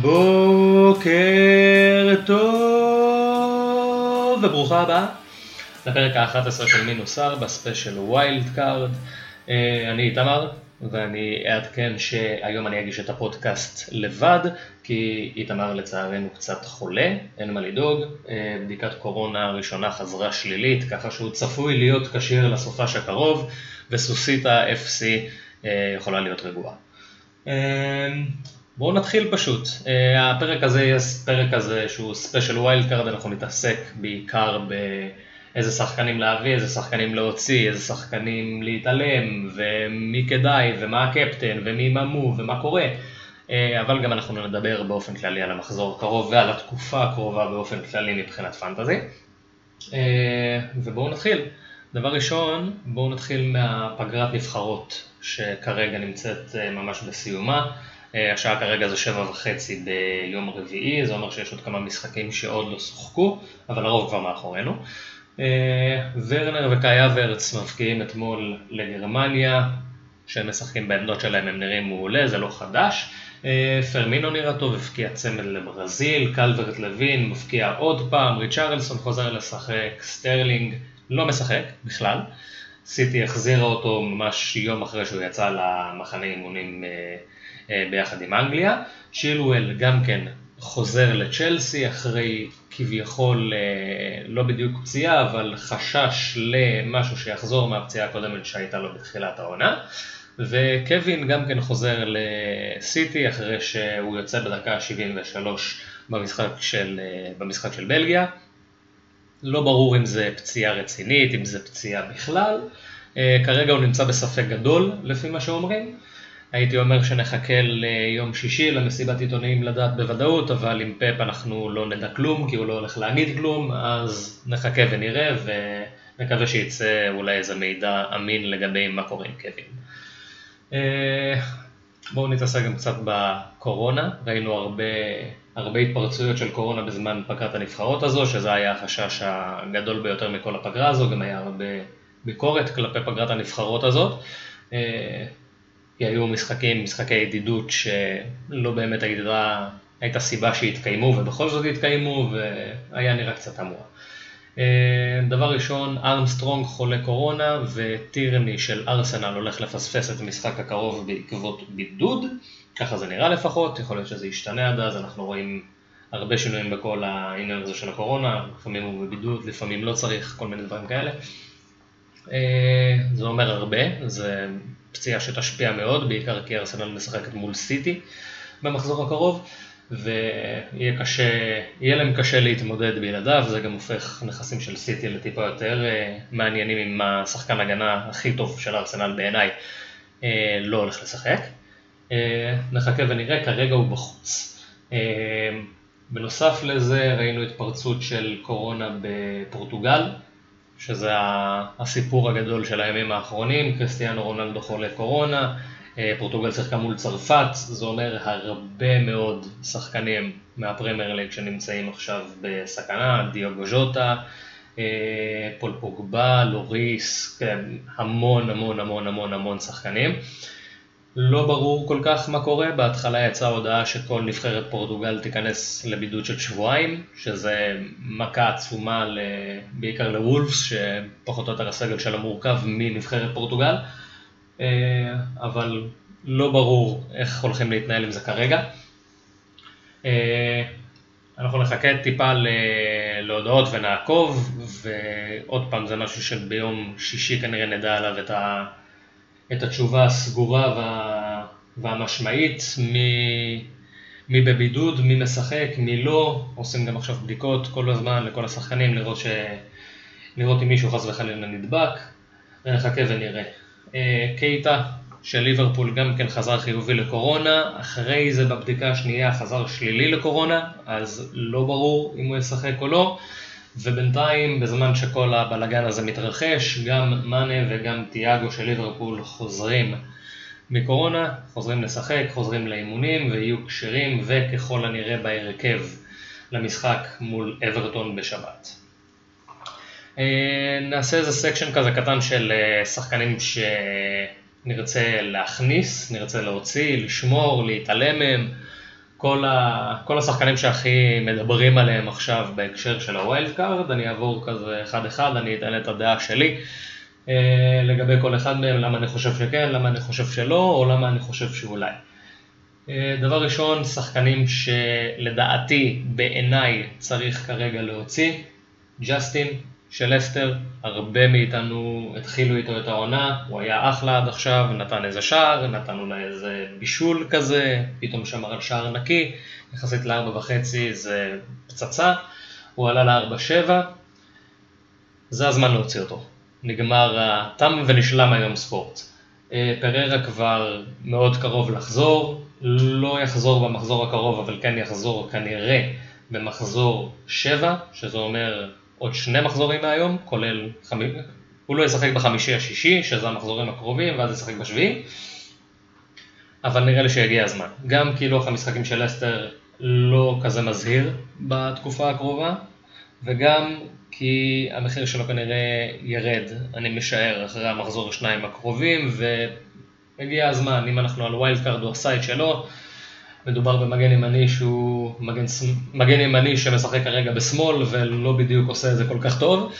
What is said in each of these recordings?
בוקר טוב וברוכים הבאים לפרק ה-11 של מינוס 4 special wild card. אני איתמר ואני אעדכן שהיום אני אגיש את הפודקאסט לבד כי איתמר לצערנו קצת חולה, אין מה לדאוג, אה, בדיקת קורונה הראשונה חזרה שלילית ככה שהוא צפוי להיות כשיר לסופש הקרוב וסוסיתה FC אה, יכולה להיות רגועה. אה, בואו נתחיל פשוט. אה, הפרק הזה יהיה פרק כזה שהוא special wild card, אנחנו נתעסק בעיקר באיזה שחקנים להביא, איזה שחקנים להוציא, איזה שחקנים להתעלם, ומי כדאי, ומה הקפטן, ומי ממו, ומה קורה. אה, אבל גם אנחנו נדבר באופן כללי על המחזור הקרוב ועל התקופה הקרובה באופן כללי מבחינת fantasy. אה, ובואו נתחיל. דבר ראשון, בואו נתחיל מהפגרת נבחרות שכרגע נמצאת ממש בסיומה. אה, השעה כרגע זה שבע וחצי ביום רביעי, זה אומר שיש עוד כמה משחקים שעוד לא שוחקו, אבל הרוב כבר מאחורינו. אה, ורנר וקאי אברץ מבקיעים אתמול לגרמניה, כשהם משחקים בעמדות שלהם הם נראים מעולה, זה לא חדש. אה, פרמינו נראה טוב, הבקיע צמד לברזיל, קלברט לוין מבקיע עוד פעם, ריצ'רלסון חוזר לשחק, סטרלינג לא משחק בכלל. סיטי החזירה אותו ממש יום אחרי שהוא יצא למחנה אימונים ביחד עם אנגליה. שילואל גם כן חוזר לצ'לסי אחרי כביכול אה, לא בדיוק פציעה, אבל חשש למשהו שיחזור מהפציעה הקודמת שהייתה לו בתחילת העונה. וקווין גם כן חוזר לסיטי אחרי שהוא יוצא בדקה ה-73 במשחק של, אה, במשחק של בלגיה. לא ברור אם זה פציעה רצינית, אם זה פציעה בכלל. כרגע הוא נמצא בספק גדול לפי מה שאומרים. הייתי אומר שנחכה ליום שישי למסיבת עיתונאים לדעת בוודאות, אבל עם פאפ אנחנו לא נדע כלום, כי הוא לא הולך להגיד כלום, אז נחכה ונראה, ונקווה שיצא אולי איזה מידע אמין לגבי מה קורה עם קווין. אה, בואו נתעסק גם קצת בקורונה, ראינו הרבה, הרבה התפרצויות של קורונה בזמן פגרת הנבחרות הזו, שזה היה החשש הגדול ביותר מכל הפגרה הזו, גם היה הרבה ביקורת כלפי פגרת הנבחרות הזאת. כי היו משחקים, משחקי ידידות שלא באמת הייתה, הייתה סיבה שהתקיימו ובכל זאת התקיימו והיה נראה קצת תמוה. אה, דבר ראשון, ארמסטרונג חולה קורונה וטירני של ארסנל הולך לפספס את המשחק הקרוב בעקבות בידוד, ככה זה נראה לפחות, יכול להיות שזה ישתנה עד אז, אנחנו רואים הרבה שינויים בכל העניין הזה של הקורונה, לפעמים הוא בבידוד, לפעמים לא צריך, כל מיני דברים כאלה. אה, זה אומר הרבה, זה פציעה שתשפיע מאוד, בעיקר כי ארסנל משחקת מול סיטי במחזור הקרוב, ויהיה קשה, יהיה להם קשה להתמודד בלעדיו, זה גם הופך נכסים של סיטי לטיפה יותר אה, מעניינים עם השחקן הגנה הכי טוב של ארסנל בעיניי אה, לא הולך לשחק. נחכה ונראה, כרגע הוא בחוץ. בנוסף לזה ראינו התפרצות של קורונה בפורטוגל, שזה הסיפור הגדול של הימים האחרונים, קריסטיאנו רונלדו חולה קורונה, אה, פורטוגל שיחקה מול צרפת, זה אומר הרבה מאוד שחקנים מהפרמייר ליג שנמצאים עכשיו בסכנה, דיוגו ז'וטה, אה, פול פוגבה, לוריס, כן, המון המון המון המון המון שחקנים. לא ברור כל כך מה קורה, בהתחלה יצאה הודעה שכל נבחרת פורטוגל תיכנס לבידוד של שבועיים, שזה מכה עצומה. בעיקר לוולפס, שפחות או יותר הסגל שלה מורכב מנבחרת פורטוגל, אה, אבל לא ברור איך הולכים להתנהל עם זה כרגע. אה, אנחנו נחכה טיפה להודעות ונעקוב, ועוד פעם זה משהו שביום שישי כנראה נדע עליו את ה... את התשובה הסגורה וה, והמשמעית, מי, מי בבידוד, מי משחק, מי לא, עושים גם עכשיו בדיקות כל הזמן לכל השחקנים לראות, ש, לראות אם מישהו חס וחלילה נדבק, ונחכה ונראה. אה, קייטה של ליברפול גם כן חזר חיובי לקורונה, אחרי זה בבדיקה השנייה חזר שלילי לקורונה, אז לא ברור אם הוא ישחק או לא. ובינתיים, בזמן שכל הבלגן הזה מתרחש, גם מאנה וגם תיאגו של ליברפול חוזרים מקורונה, חוזרים לשחק, חוזרים לאימונים ויהיו כשירים וככל הנראה בהרכב למשחק מול אברטון בשבת. אה, נעשה איזה section כזה קטן של אה, שחקנים שנרצה להכניס, נרצה להוציא, לשמור, להתעלם מהם. כל, ה, כל השחקנים שהכי מדברים עליהם עכשיו בהקשר של ה wild card, אני אעבור כזה אחד אחד, אני אתן את הדעה שלי אה, לגבי כל אחד מהם, למה אני חושב שכן, למה אני חושב שלא, או למה אני חושב שאולי. אה, דבר ראשון, שחקנים שלדעתי, בעיניי, צריך כרגע להוציא, ג'סטין של לסטר, הרבה מאיתנו התחילו איתו את העונה, הוא היה אחלה עד עכשיו, נתן איזה שער, נתן אולי איזה בישול כזה, פתאום שמר על שער נקי, יחסית לארבע וחצי זה פצצה, הוא עלה לארבע שבע, זה הזמן להוציא אותו. נגמר, תם ונשלם היום ספורט. אה, פררה כבר מאוד קרוב לחזור, לא יחזור במחזור הקרוב, אבל כן יחזור כנראה במחזור 7, שזה אומר עוד שני מחזורים מהיום, כולל, חמ... הוא לא ישחק בחמישי השישי, שזה המחזורים הקרובים, ואז ישחק בשביעי, אבל נראה לי שהגיע הזמן. גם כי לוח המשחקים של לסטר לא כזה מזהיר בתקופה הקרובה, וגם כי המחיר שלו כנראה ירד, אני משער, אחרי המחזור השניים הקרובים, והגיע הזמן, אם אנחנו על wild card הוא עשה את שלו, מדובר במגן ימני שהוא מגן, מגן ימני שמשחק כרגע בשמאל ולא בדיוק עושה את זה כל כך טוב,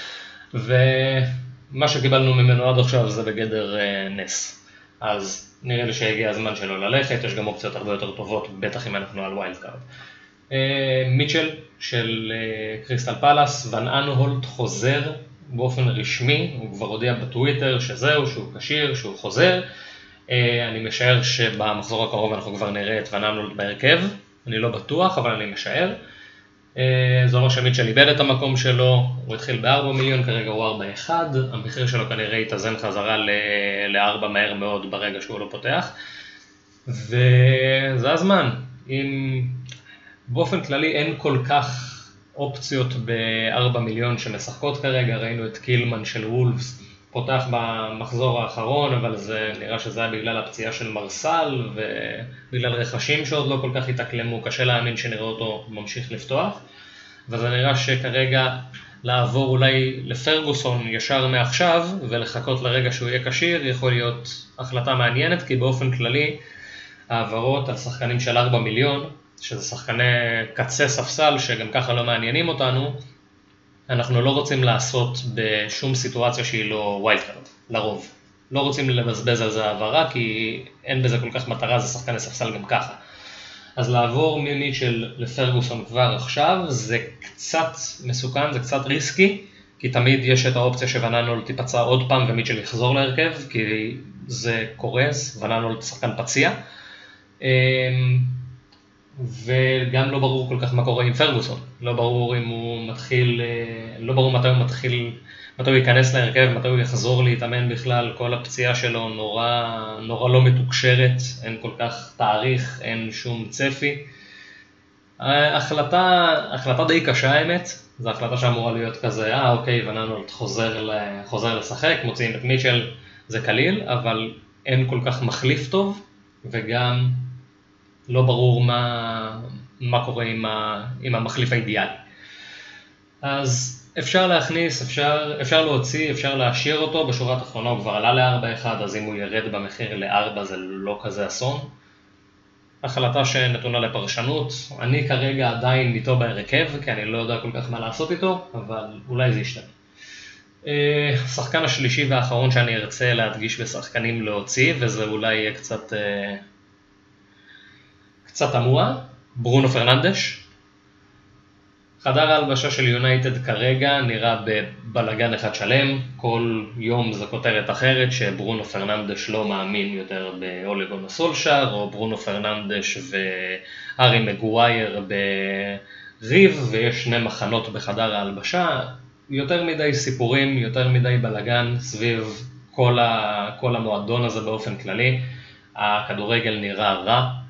ומה שקיבלנו ממנו עד עכשיו זה בגדר אה, נס. אז נראה לי שהגיע הזמן שלו ללכת, יש גם אופציות הרבה יותר טובות, בטח אם אנחנו על wild card. אה, מיטשל של אה, קריסטל פלאס, ון אנהולט חוזר באופן רשמי, הוא כבר הודיע בטוויטר שזהו, שהוא כשיר, שהוא חוזר. אה, אני משער שבמחזור הקרוב אנחנו כבר נראה את אנהולט בהרכב, אני לא בטוח, אבל אני משער. זה אומר שמיטשל איבד את המקום שלו, הוא התחיל ב-4 מיליון, כרגע הוא 4-1, המחיר שלו כנראה יתאזן חזרה ל-4 מהר מאוד ברגע שהוא לא פותח. וזה הזמן, אם באופן כללי אין כל כך אופציות ב-4 מיליון שמשחקות כרגע, ראינו את קילמן של וולפס פותח במחזור האחרון, אבל זה נראה שזה היה בגלל הפציעה של מרסל ובגלל רכשים שעוד לא כל כך התאקלמו, קשה להאמין שנראה אותו ממשיך לפתוח, וזה נראה שכרגע לעבור אולי לפרגוסון ישר מעכשיו ולחכות לרגע שהוא יהיה כשיר יכול להיות החלטה מעניינת, כי באופן כללי העברות על שחקנים של 4 מיליון שזה שחקני קצה ספסל שגם ככה לא מעניינים אותנו, אנחנו לא רוצים לעשות בשום סיטואציה שהיא לא wild card, לרוב. לא רוצים לבזבז על זה העברה כי אין בזה כל כך מטרה, זה שחקני ספסל גם ככה. אז לעבור ממיטשל לפרגוסון כבר עכשיו זה קצת מסוכן, זה קצת ריסקי, כי תמיד יש את האופציה שווננול תיפצע עוד פעם ומיטשל יחזור להרכב, כי זה קורס, וננול שחקן פציע. וגם לא ברור כל כך מה קורה עם פרגוסון, לא ברור אם הוא מתחיל, אה, לא ברור מתי הוא מתחיל, מתי הוא ייכנס להרכב, מתי הוא יחזור להתאמן בכלל, כל הפציעה שלו נורא, נורא לא מתוקשרת, אין כל כך תאריך, אין שום צפי. החלטה, החלטה די קשה האמת, זו החלטה שאמורה להיות כזה, אה אוקיי, וננולד חוזר, חוזר לשחק, מוציאים את מיטשל, זה קליל, אבל אין כל כך מחליף טוב, וגם לא ברור מה, מה קורה עם, ה, עם המחליף האידיאלי. אז אפשר להכניס, אפשר, אפשר להוציא, אפשר להשאיר אותו, בשורה התחתונה הוא כבר עלה ל-4-1, אז אם הוא ירד במחיר ל-4 זה לא כזה אסון. החלטה שנתונה לפרשנות, אני כרגע עדיין איתו בהרכב, כי אני לא יודע כל כך מה לעשות איתו, אבל אולי זה ישתנה. אה, השחקן השלישי והאחרון שאני ארצה להדגיש בשחקנים להוציא, וזה אולי יהיה קצת אה, קצת תמוה, ברונו פרננדש. חדר ההלבשה של יונייטד כרגע נראה בבלגן אחד שלם, כל יום זו כותרת אחרת שברונו פרננדש לא מאמין יותר באוליגון הסולשר, או ברונו פרננדש וארי מגווייר בריב, ויש שני מחנות בחדר ההלבשה, יותר מדי סיפורים, יותר מדי בלגן סביב כל, ה, כל המועדון הזה באופן כללי. הכדורגל נראה רע,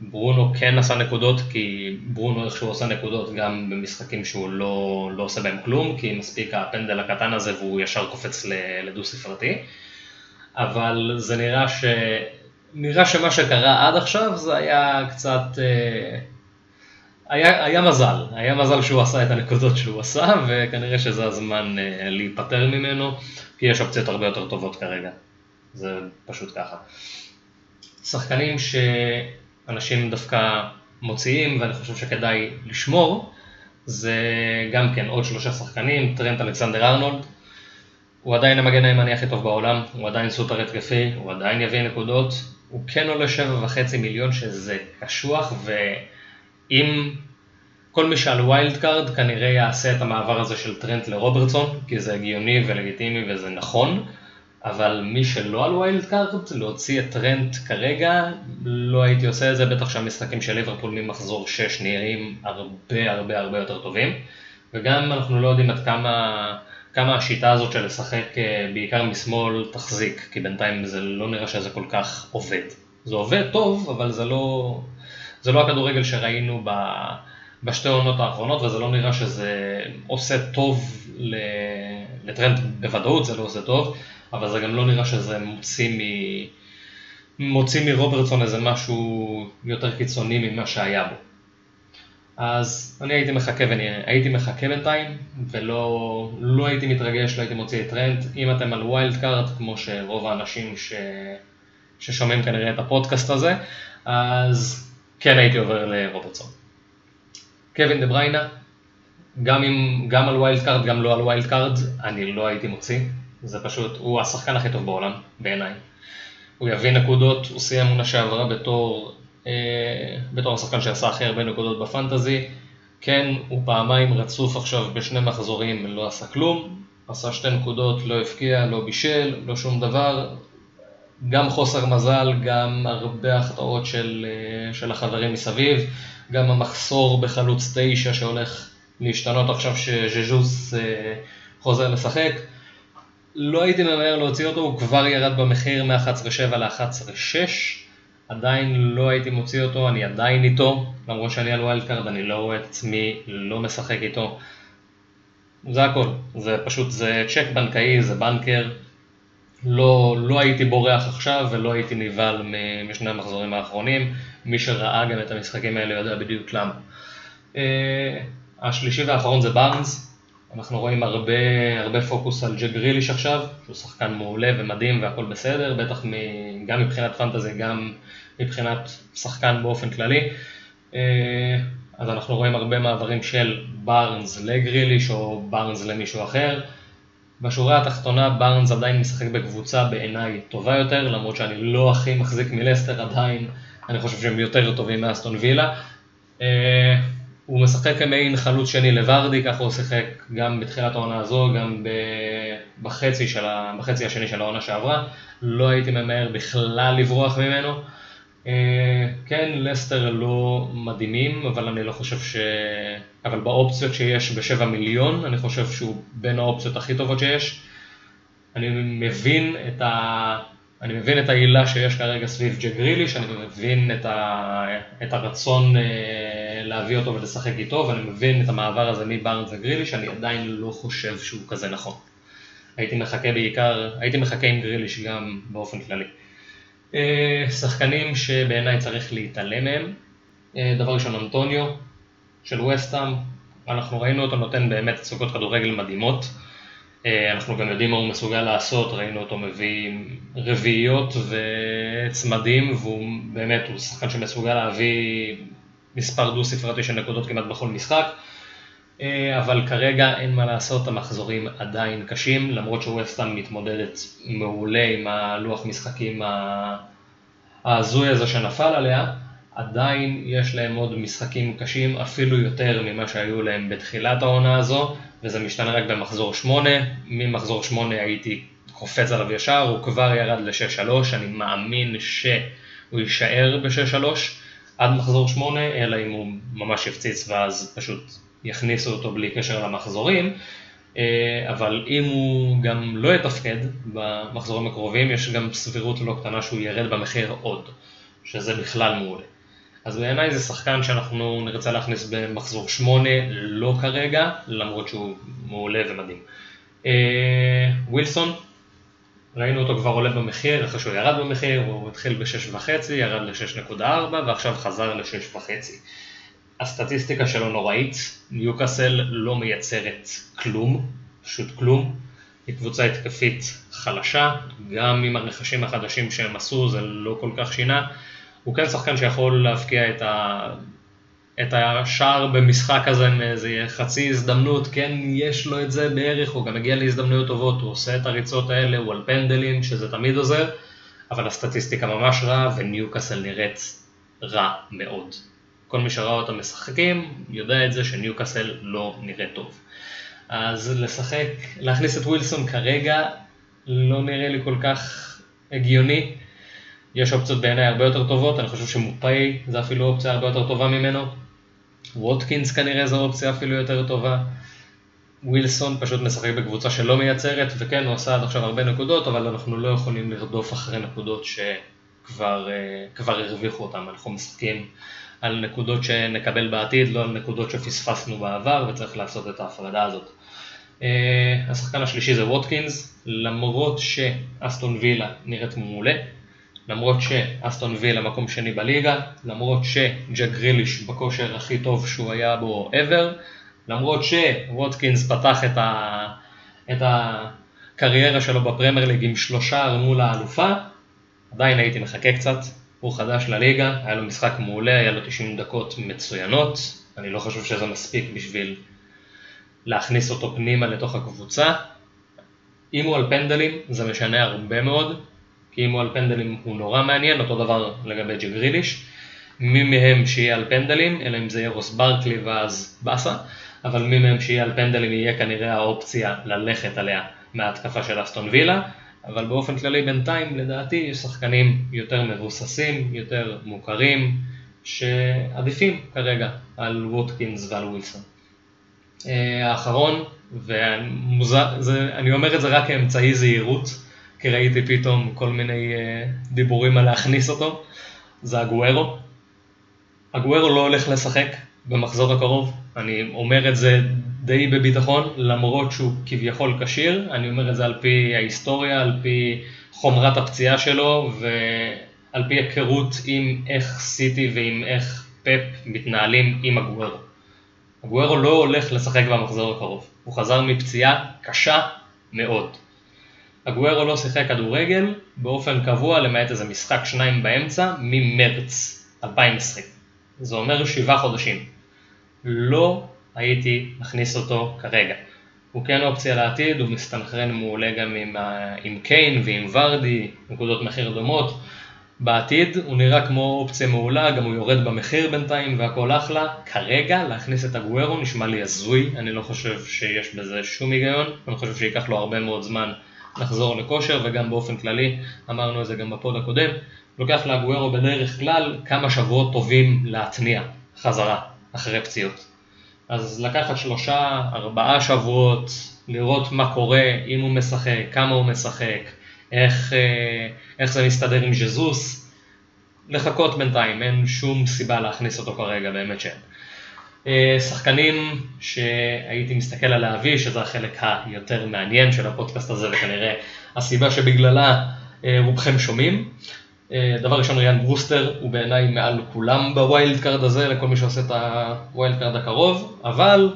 ברונו כן עשה נקודות, כי ברונו איכשהו עושה נקודות גם במשחקים שהוא לא, לא עושה בהם כלום, כי מספיק הפנדל הקטן הזה והוא ישר קופץ לדו ספרתי. אבל זה נראה ש... נראה שמה שקרה עד עכשיו זה היה קצת... אה, היה, היה מזל, היה מזל שהוא עשה את הנקודות שהוא עשה, וכנראה שזה הזמן אה, להיפטר ממנו, כי יש אופציות הרבה יותר טובות כרגע. זה פשוט ככה. שחקנים ש... אנשים דווקא מוציאים ואני חושב שכדאי לשמור, זה גם כן עוד שלושה שחקנים, טרנט אלכסנדר ארנולד, הוא עדיין המגן הימני הכי טוב בעולם, הוא עדיין סופר התקפי, הוא עדיין יביא נקודות, הוא כן עולה שבע וחצי מיליון שזה קשוח, ואם כל מי שעל wild card כנראה יעשה את המעבר הזה של טרנט לרוברטסון, כי זה הגיוני ולגיטימי וזה נכון, אבל מי שלא על wild card, להוציא את טרנט כרגע, לא הייתי עושה את זה, בטח שהמשחקים של ליברפול ממחזור 6 נראים הרבה הרבה הרבה יותר טובים, וגם אנחנו לא יודעים עד כמה... כמה השיטה הזאת של לשחק אה, בעיקר משמאל תחזיק, כי בינתיים זה לא נראה שזה כל כך עובד. זה עובד טוב, אבל זה לא, זה לא הכדורגל שראינו ב, בשתי העונות האחרונות, וזה לא נראה שזה עושה טוב לטרנט בוודאות, זה לא עושה טוב, אבל זה גם לא נראה שזה מוציא, מ, מוציא מרוברטסון איזה משהו יותר קיצוני ממה שהיה בו. אז אני הייתי מחכה ונראה, הייתי מחכה בינתיים, ולא לא הייתי מתרגש, לא הייתי מוציא את טרנט. אם אתם על wild card, כמו שרוב האנשים ש... ששומעים כנראה את הפודקאסט הזה, אז כן הייתי עובר לרוברטסון. קווין דה בריינה, גם, עם, גם על wild card, גם לא על wild card, אני לא הייתי מוציא. זה פשוט, הוא השחקן הכי טוב בעולם, בעיניי. הוא יביא נקודות, הוא סיים עונה שעברה בתור אה, בתור השחקן שעשה הכי הרבה נקודות ב fantasy. כן, הוא פעמיים רצוף עכשיו בשני מחזורים, לא עשה כלום, עשה שתי נקודות, לא הבקיע, לא בישל, לא שום דבר. גם חוסר מזל, גם הרבה החטאות של, אה, של החברים מסביב, גם המחסור בחלוץ תשע שהולך להשתנות עכשיו שז'סוס אה, חוזר לשחק. לא הייתי ממהר להוציא אותו, הוא כבר ירד במחיר מ-11.7 ל-11.6. עדיין לא הייתי מוציא אותו, אני עדיין איתו, למרות שאני על wild card, אני לא רואה את עצמי לא משחק איתו. זה הכל, זה פשוט, זה צ'ק בנקאי, זה בנקר. לא, לא הייתי בורח עכשיו ולא הייתי נבהל משני המחזורים האחרונים. מי שראה גם את המשחקים האלה יודע בדיוק למה. אה, השלישי והאחרון זה בארנס. אנחנו רואים הרבה, הרבה פוקוס על ג'ק גריליש עכשיו, שהוא שחקן מעולה ומדהים והכל בסדר, בטח מ, גם מבחינת פנטזי, גם מבחינת שחקן באופן כללי. אה, אז אנחנו רואים הרבה מעברים של בארנס לגריליש או בארנס למישהו אחר. בשורה התחתונה בארנס עדיין משחק בקבוצה בעיניי טובה יותר, למרות שאני לא הכי מחזיק מלסטר עדיין, אני חושב שהם יותר טובים מאסטון וילה. הוא משחק כמעין חלוץ שני לוורדי, ככה הוא שיחק גם בתחילת העונה הזו, גם בחצי, ה... בחצי השני של העונה שעברה. לא הייתי ממהר בכלל לברוח ממנו. אה, כן, לסטר לא מדהימים, אבל אני לא חושב ש... אבל באופציות שיש בשבע מיליון, אני חושב שהוא בין האופציות הכי טובות שיש. אני מבין את, ה... אני מבין את העילה שיש כרגע סביב ג'ק גריליש, אני מבין את, ה... את הרצון אה, להביא אותו ולשחק איתו, ואני מבין את המעבר הזה מבארנס לגריליש, אני עדיין לא חושב שהוא כזה נכון. הייתי מחכה בעיקר, הייתי מחכה עם גריליש גם באופן כללי. אה, שחקנים שבעיניי צריך להתעלם מהם. אה, דבר ראשון אנטוניו של וסטאם, אנחנו ראינו אותו נותן באמת צוקות כדורגל מדהימות. אה, אנחנו גם יודעים מה הוא מסוגל לעשות, ראינו אותו מביא רביעיות וצמדים והוא באמת, הוא שחקן שמסוגל להביא מספר דו ספרתי של נקודות כמעט בכל משחק. אבל כרגע אין מה לעשות, המחזורים עדיין קשים, למרות שווסטהאם מתמודדת מעולה עם הלוח משחקים ההזוי הזה שנפל עליה, עדיין יש להם עוד משחקים קשים אפילו יותר ממה שהיו להם בתחילת העונה הזו, וזה משתנה רק במחזור 8, ממחזור 8 הייתי קופץ עליו ישר, הוא כבר ירד ל-6-3, אני מאמין שהוא יישאר ב-6-3 עד מחזור 8, אלא אם הוא ממש יפציץ ואז פשוט יכניסו אותו בלי קשר למחזורים. אה, אבל אם הוא גם לא יתפקד במחזורים הקרובים, יש גם סבירות לא קטנה שהוא ירד במחיר עוד, שזה בכלל מעולה. אז בעיניי זה שחקן שאנחנו נרצה להכניס במחזור 8, לא כרגע, למרות שהוא מעולה ומדהים. אה, ווילסון, ראינו אותו כבר עולה במחיר, אחרי שהוא ירד במחיר, הוא התחיל ב-6.5, ירד ל-6.4 ועכשיו חזר ל-6.5. הסטטיסטיקה שלו נוראית, ניוקאסל לא מייצרת כלום, פשוט כלום. היא קבוצה התקפית חלשה, גם עם הרכשים החדשים שהם עשו זה לא כל כך שינה. הוא כן שחקן שיכול להבקיע את, ה... את השער במשחק הזה מאיזה חצי הזדמנות, כן יש לו את זה בערך, הוא גם מגיע להזדמנויות טובות, הוא עושה את הריצות האלה, הוא על פנדלים, שזה תמיד עוזר, אבל הסטטיסטיקה ממש רעה, וניוקאסל נראית רע מאוד. כל מי שראה אותם משחקים יודע את זה שניוקאסל לא נראה טוב. אז לשחק, להכניס את ווילסון כרגע לא נראה לי כל כך הגיוני. יש אופציות בעיניי הרבה יותר טובות, אני חושב שמופאי זה אפילו אופציה הרבה יותר טובה ממנו. ווטקינס כנראה זו אופציה אפילו יותר טובה. ווילסון פשוט משחק בקבוצה שלא מייצרת, וכן, הוא עשה עד עכשיו הרבה נקודות, אבל אנחנו לא יכולים לרדוף אחרי נקודות שכבר uh, הרוויחו אותן. אנחנו משחקים על נקודות שנקבל בעתיד, לא על נקודות שפספסנו בעבר, וצריך לעשות את ההפרדה הזאת. Uh, השחקן השלישי זה ווטקינס, למרות שאסטון וילה נראית מעולה, למרות שאסטון וילה מקום שני בליגה, למרות שג'ק גריליש בכושר הכי טוב שהוא היה בו ever, למרות שווטקינס פתח את, ה... את הקריירה שלו בפרמייר ליג עם שלושה מול האלופה, עדיין הייתי מחכה קצת, הוא חדש לליגה, היה לו משחק מעולה, היה לו 90 דקות מצוינות, אני לא חושב שזה מספיק בשביל להכניס אותו פנימה לתוך הקבוצה. אם הוא על פנדלים זה משנה הרבה מאוד, כי אם הוא על פנדלים הוא נורא מעניין, אותו דבר לגבי ג'י גריליש. מי מהם שיהיה על פנדלים, אלא אם זה יהיה רוס ברקלי ואז באסה, אבל מי מהם שיהיה על פנדלים יהיה כנראה האופציה ללכת עליה מההתקפה של אסטון וילה, אבל באופן כללי בינתיים לדעתי יש שחקנים יותר מבוססים, יותר מוכרים, שעדיפים כרגע על ווטקינס ועל ווילסון. אה, האחרון, ואני אומר את זה רק כאמצעי זהירות, כי ראיתי פתאום כל מיני אה, דיבורים על להכניס אותו, זה הגוארו. הגוארו לא הולך לשחק במחזור הקרוב, אני אומר את זה די בביטחון, למרות שהוא כביכול כשיר, אני אומר את זה על פי ההיסטוריה, על פי חומרת הפציעה שלו ועל פי היכרות עם איך סיטי ועם איך פפ מתנהלים עם הגוארו. הגוארו לא הולך לשחק במחזור הקרוב, הוא חזר מפציעה קשה מאוד. הגוארו לא שיחק כדורגל באופן קבוע למעט איזה משחק שניים באמצע ממרץ 2020. זה אומר שבעה חודשים. לא הייתי מכניס אותו כרגע. הוא כן אופציה לעתיד, הוא מסתנכרן מעולה גם עם, עם קיין ועם ורדי, נקודות מחיר דומות. בעתיד הוא נראה כמו אופציה מעולה, גם הוא יורד במחיר בינתיים והכל אחלה. כרגע להכניס את הגוורו נשמע לי הזוי, אני לא חושב שיש בזה שום היגיון, אני חושב שייקח לו הרבה מאוד זמן לחזור לכושר, וגם באופן כללי, אמרנו את זה גם בפוד הקודם, לוקח לאגוארו בדרך כלל כמה שבועות טובים להתניע חזרה אחרי פציעות. אז לקחת שלושה, ארבעה שבועות, לראות מה קורה, אם הוא משחק, כמה הוא משחק, איך, אה, איך זה מסתדר עם ז'זוס, לחכות בינתיים, אין שום סיבה להכניס אותו כרגע, באמת שאין. אה, שחקנים שהייתי מסתכל על להביא, שזה החלק היותר מעניין של הפודקאסט הזה וכנראה הסיבה שבגללה אה, רובכם שומעים. אה, דבר ראשון ריאן ברוסטר הוא בעיניי מעל כולם ב wild card הזה לכל מי שעושה את ה wild card הקרוב, אבל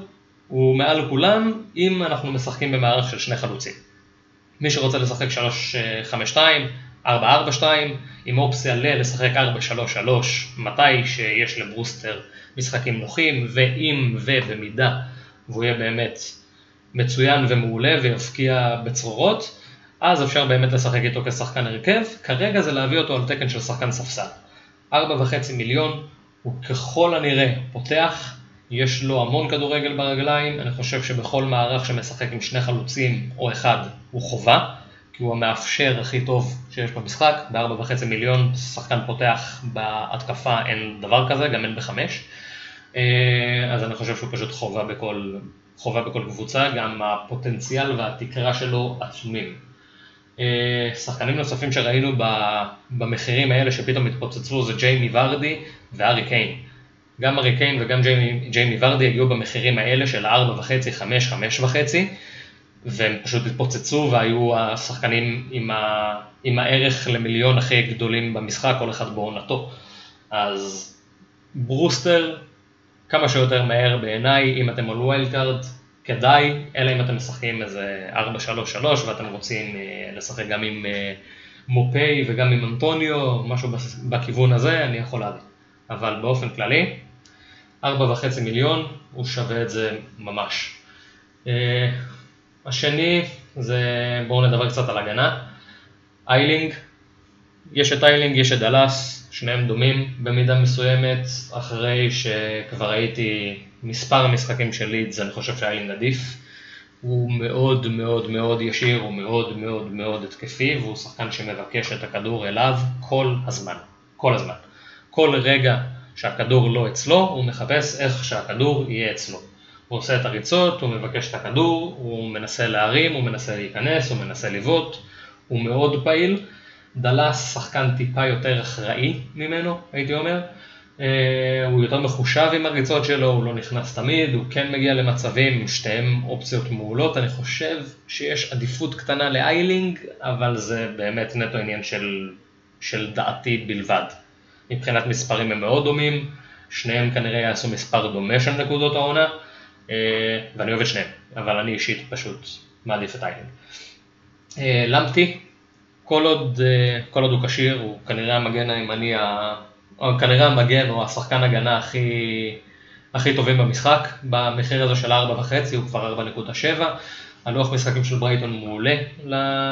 הוא מעל כולם אם אנחנו משחקים במערך של שני חלוצים. מי שרוצה לשחק 3-5-2, 4-4-2, עם אופציה ל-לשחק 4-3-3 מתי שיש לברוסטר משחקים נוחים, ואם ובמידה והוא יהיה באמת מצוין ומעולה ויפקיע בצרורות, אז אפשר באמת לשחק איתו כשחקן הרכב, כרגע זה להביא אותו על תקן של שחקן ספסל. 4.5 מיליון, הוא ככל הנראה פותח, יש לו המון כדורגל ברגליים, אני חושב שבכל מערך שמשחק עם שני חלוצים או אחד הוא חובה, כי הוא המאפשר הכי טוב שיש במשחק, ב-4.5 מיליון שחקן פותח בהתקפה אין דבר כזה, גם אין בחמש. אה, אז אני חושב שהוא פשוט חובה בכל, חובה בכל קבוצה, גם הפוטנציאל והתקרה שלו עצומים. אה, שחקנים נוספים שראינו במחירים האלה שפתאום התפוצצו זה ג'יימי ורדי וארי קיין. גם ארי קיין וגם ג'יימי, ג'יימי ורדי הגיעו במחירים האלה של 4.5, 5, 5.5 והם פשוט התפוצצו והיו השחקנים עם, ה, עם הערך למיליון הכי גדולים במשחק, כל אחד בעונתו. אז ברוסטר כמה שיותר מהר בעיניי, אם אתם על wild card, כדאי, אלא אם אתם משחקים איזה 4-3-3 ואתם רוצים אה, לשחק גם עם אה, מופי וגם עם אנטוניו, משהו בכיוון הזה, אני יכול להבין. אבל באופן כללי, ארבע וחצי מיליון, הוא שווה את זה ממש. השני זה, בואו נדבר קצת על הגנה. איילינג, יש את איילינג, יש את דלס, שניהם דומים במידה מסוימת, אחרי שכבר ראיתי מספר משחקים של לידס, אני חושב שאיילינג עדיף. הוא מאוד מאוד מאוד ישיר, הוא מאוד מאוד מאוד התקפי, והוא שחקן שמבקש את הכדור אליו כל הזמן, כל הזמן. כל רגע שהכדור לא אצלו, הוא מחפש איך שהכדור יהיה אצלו. הוא עושה את הריצות, הוא מבקש את הכדור, הוא מנסה להרים, הוא מנסה להיכנס, הוא מנסה לבעוט, הוא מאוד פעיל. דלס שחקן טיפה יותר אחראי ממנו, הייתי אומר. Uh, הוא יותר מחושב עם הריצות שלו, הוא לא נכנס תמיד, הוא כן מגיע למצבים, שתיהם אופציות מעולות. אני חושב שיש עדיפות קטנה לאיילינג, אבל זה באמת נטו עניין של, של דעתי בלבד. מבחינת מספרים הם מאוד דומים, שניהם כנראה יעשו מספר דומה של נקודות העונה, אה, ואני אוהב את שניהם, אבל אני אישית פשוט מעדיף את איילינג. אה, למפטי, כל עוד, אה, כל עוד הוא כשיר, הוא כנראה המגן הימני, או כנראה המגן או השחקן הגנה הכי, הכי טובים במשחק, במחיר הזה של 4.5 הוא כבר 4.7, הלוח משחקים של ברייטון מעולה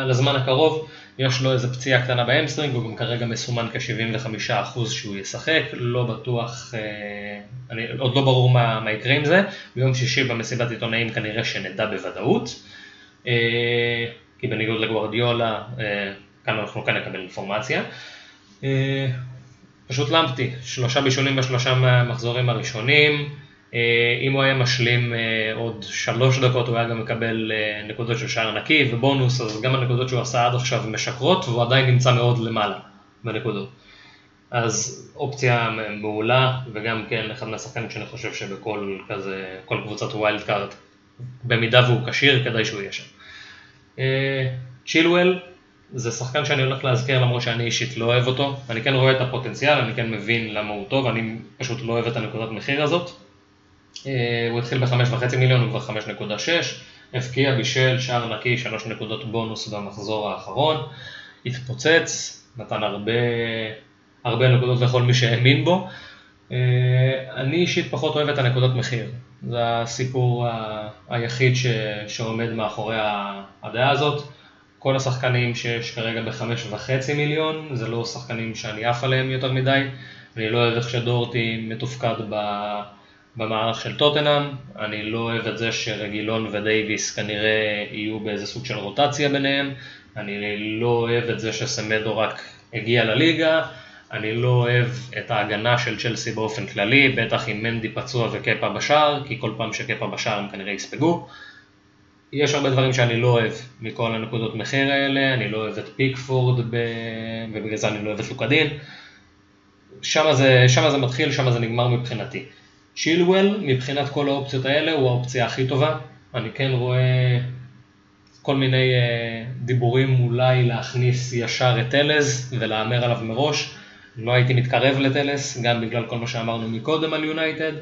לזמן הקרוב, יש לו איזה פציעה קטנה ב hamstring, הוא גם כרגע מסומן כ-75% שהוא ישחק, לא בטוח, אה, אני, עוד לא ברור מה, מה יקרה עם זה, ביום שישי במסיבת עיתונאים כנראה שנדע בוודאות, אה, כי בניגוד לגוורדיולה, אה, כאן אנחנו כאן נקבל אינפורמציה. פשוט למפתי, שלושה בישולים בשלושה מהמחזורים הראשונים, אם הוא היה משלים אה, עוד שלוש דקות הוא היה גם מקבל אה, נקודות של שער נקי ובונוס, אז גם הנקודות שהוא עשה עד עכשיו משקרות והוא עדיין נמצא מאוד למעלה בנקודות. אז אופציה מעולה וגם כן אחד מהשחקנים שאני חושב שבכל כזה, כל קבוצת wild card, במידה והוא כשיר כדאי שהוא יהיה שם. צ'ילואל זה שחקן שאני הולך להזכיר למרות שאני אישית לא אוהב אותו, אני כן רואה את הפוטנציאל, אני כן מבין למה הוא טוב, אני פשוט לא אוהב את הנקודת מחיר הזאת, אה, הוא התחיל ב-5.5 מיליון, הוא כבר 5.6, הבקיע בישל שער נקי, 3 נקודות בונוס במחזור האחרון, התפוצץ, נתן הרבה, הרבה נקודות לכל מי שהאמין בו. אה, אני אישית פחות אוהב את הנקודות מחיר, זה הסיפור היחיד ש, שעומד מאחורי הדעה הזאת. כל השחקנים שיש כרגע ב-5.5 מיליון, זה לא שחקנים שאני עף עליהם יותר מדי, אני לא אוהב איך שדורטי מתופקד ב... במערך של טוטנאם, אני לא אוהב את זה שרגילון ודייוויס כנראה יהיו באיזה סוג של רוטציה ביניהם, אני לא אוהב את זה שסמדו רק הגיע לליגה, אני לא אוהב את ההגנה של צ'לסי באופן כללי, בטח עם מנדי פצוע וקפה בשער, כי כל פעם שקפה בשער הם כנראה יספגו. יש הרבה דברים שאני לא אוהב מכל הנקודות מחיר האלה, אני לא אוהב את פיקפורד ב... ובגלל זה אני לא אוהב את לוקדין. שם זה, זה מתחיל, שם זה נגמר מבחינתי. צ'ילואל, מבחינת כל האופציות האלה, הוא האופציה הכי טובה. אני כן רואה כל מיני uh, דיבורים אולי להכניס ישר את טלז ולהמר עליו מראש. לא הייתי מתקרב לטלס, גם בגלל כל מה שאמרנו מקודם על יונייטד,